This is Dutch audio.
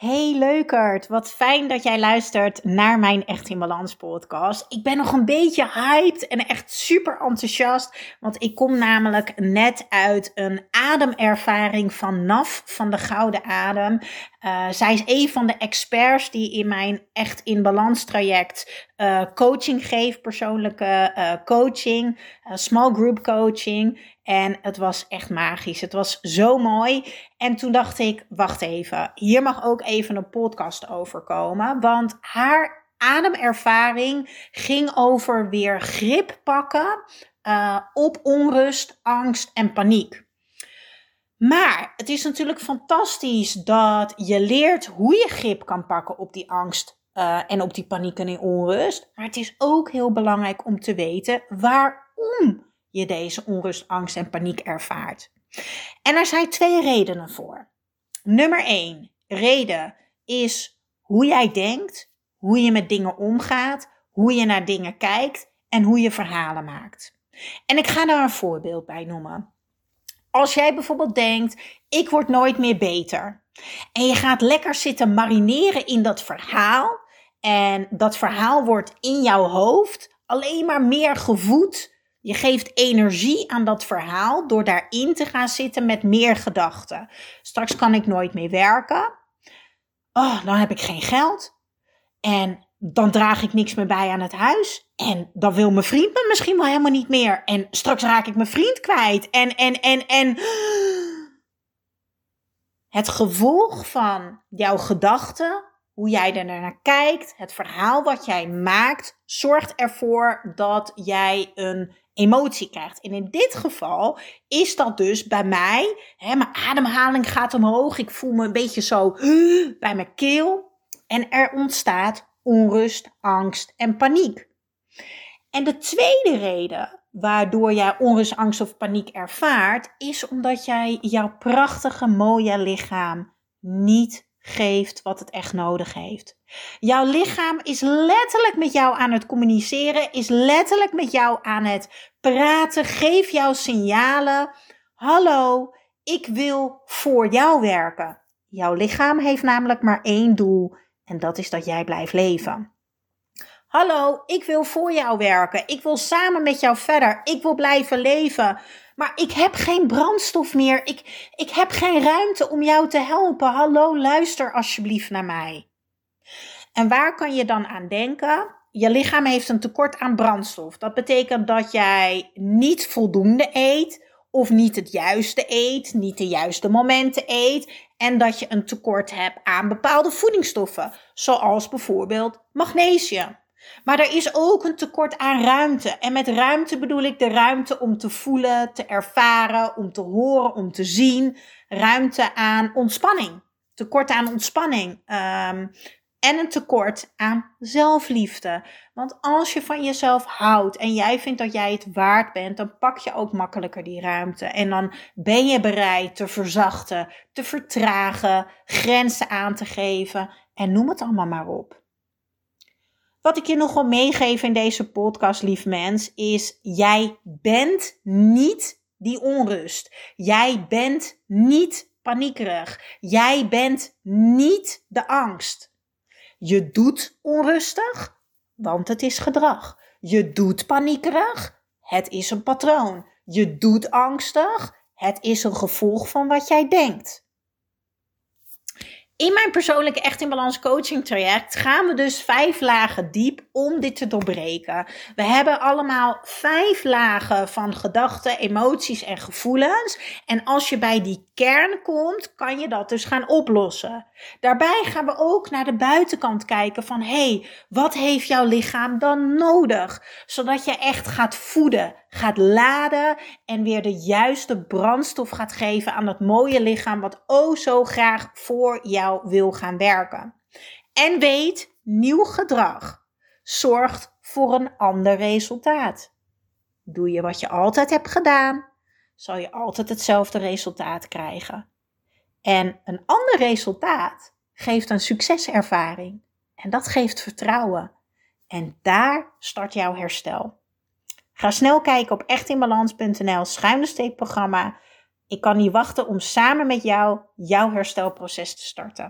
Hey leukert, wat fijn dat jij luistert naar mijn Echt in Balans podcast. Ik ben nog een beetje hyped en echt super enthousiast, want ik kom namelijk net uit een ademervaring van NAF, van de Gouden Adem. Uh, zij is een van de experts die in mijn Echt in Balans traject uh, coaching geeft, persoonlijke uh, coaching, small group coaching. En het was echt magisch. Het was zo mooi. En toen dacht ik, wacht even, hier mag ook even een podcast over komen. Want haar ademervaring ging over weer grip pakken uh, op onrust, angst en paniek. Maar het is natuurlijk fantastisch dat je leert hoe je grip kan pakken op die angst uh, en op die paniek en onrust. Maar het is ook heel belangrijk om te weten waarom je deze onrust, angst en paniek ervaart. En er zijn twee redenen voor. Nummer één reden is hoe jij denkt, hoe je met dingen omgaat, hoe je naar dingen kijkt en hoe je verhalen maakt. En ik ga daar een voorbeeld bij noemen. Als jij bijvoorbeeld denkt, ik word nooit meer beter. En je gaat lekker zitten marineren in dat verhaal. En dat verhaal wordt in jouw hoofd alleen maar meer gevoed je geeft energie aan dat verhaal door daarin te gaan zitten met meer gedachten. Straks kan ik nooit meer werken. Oh, dan heb ik geen geld. En dan draag ik niks meer bij aan het huis. En dan wil mijn vriend me misschien wel helemaal niet meer. En straks raak ik mijn vriend kwijt. En, en, en, en. Het gevolg van jouw gedachten, hoe jij er naar kijkt, het verhaal wat jij maakt, zorgt ervoor dat jij een emotie krijgt. En in dit geval is dat dus bij mij, hè, mijn ademhaling gaat omhoog, ik voel me een beetje zo bij mijn keel en er ontstaat onrust, angst en paniek. En de tweede reden waardoor jij onrust, angst of paniek ervaart, is omdat jij jouw prachtige, mooie lichaam niet geeft wat het echt nodig heeft. Jouw lichaam is letterlijk met jou aan het communiceren, is letterlijk met jou aan het praten. Geef jouw signalen. Hallo, ik wil voor jou werken. Jouw lichaam heeft namelijk maar één doel en dat is dat jij blijft leven. Hallo, ik wil voor jou werken. Ik wil samen met jou verder. Ik wil blijven leven. Maar ik heb geen brandstof meer. Ik, ik heb geen ruimte om jou te helpen. Hallo, luister alsjeblieft naar mij. En waar kan je dan aan denken? Je lichaam heeft een tekort aan brandstof. Dat betekent dat jij niet voldoende eet of niet het juiste eet, niet de juiste momenten eet en dat je een tekort hebt aan bepaalde voedingsstoffen, zoals bijvoorbeeld magnesium. Maar er is ook een tekort aan ruimte. En met ruimte bedoel ik de ruimte om te voelen, te ervaren, om te horen, om te zien. Ruimte aan ontspanning. Tekort aan ontspanning. Um, en een tekort aan zelfliefde. Want als je van jezelf houdt en jij vindt dat jij het waard bent, dan pak je ook makkelijker die ruimte. En dan ben je bereid te verzachten, te vertragen, grenzen aan te geven en noem het allemaal maar op. Wat ik je nog wil meegeven in deze podcast, lief mens, is: jij bent niet die onrust. Jij bent niet paniekerig. Jij bent niet de angst. Je doet onrustig, want het is gedrag. Je doet paniekerig, het is een patroon. Je doet angstig, het is een gevolg van wat jij denkt. In mijn persoonlijke Echt in Balans coaching traject gaan we dus vijf lagen diep om dit te doorbreken. We hebben allemaal vijf lagen van gedachten, emoties en gevoelens. En als je bij die kern komt, kan je dat dus gaan oplossen. Daarbij gaan we ook naar de buitenkant kijken van hé, hey, wat heeft jouw lichaam dan nodig? Zodat je echt gaat voeden, gaat laden en weer de juiste brandstof gaat geven aan dat mooie lichaam wat oh zo graag voor jou wil gaan werken. En weet, nieuw gedrag zorgt voor een ander resultaat. Doe je wat je altijd hebt gedaan, zal je altijd hetzelfde resultaat krijgen. En een ander resultaat geeft een succeservaring. En dat geeft vertrouwen. En daar start jouw herstel. Ga snel kijken op echtinbalans.nl schuine programma. Ik kan niet wachten om samen met jou jouw herstelproces te starten.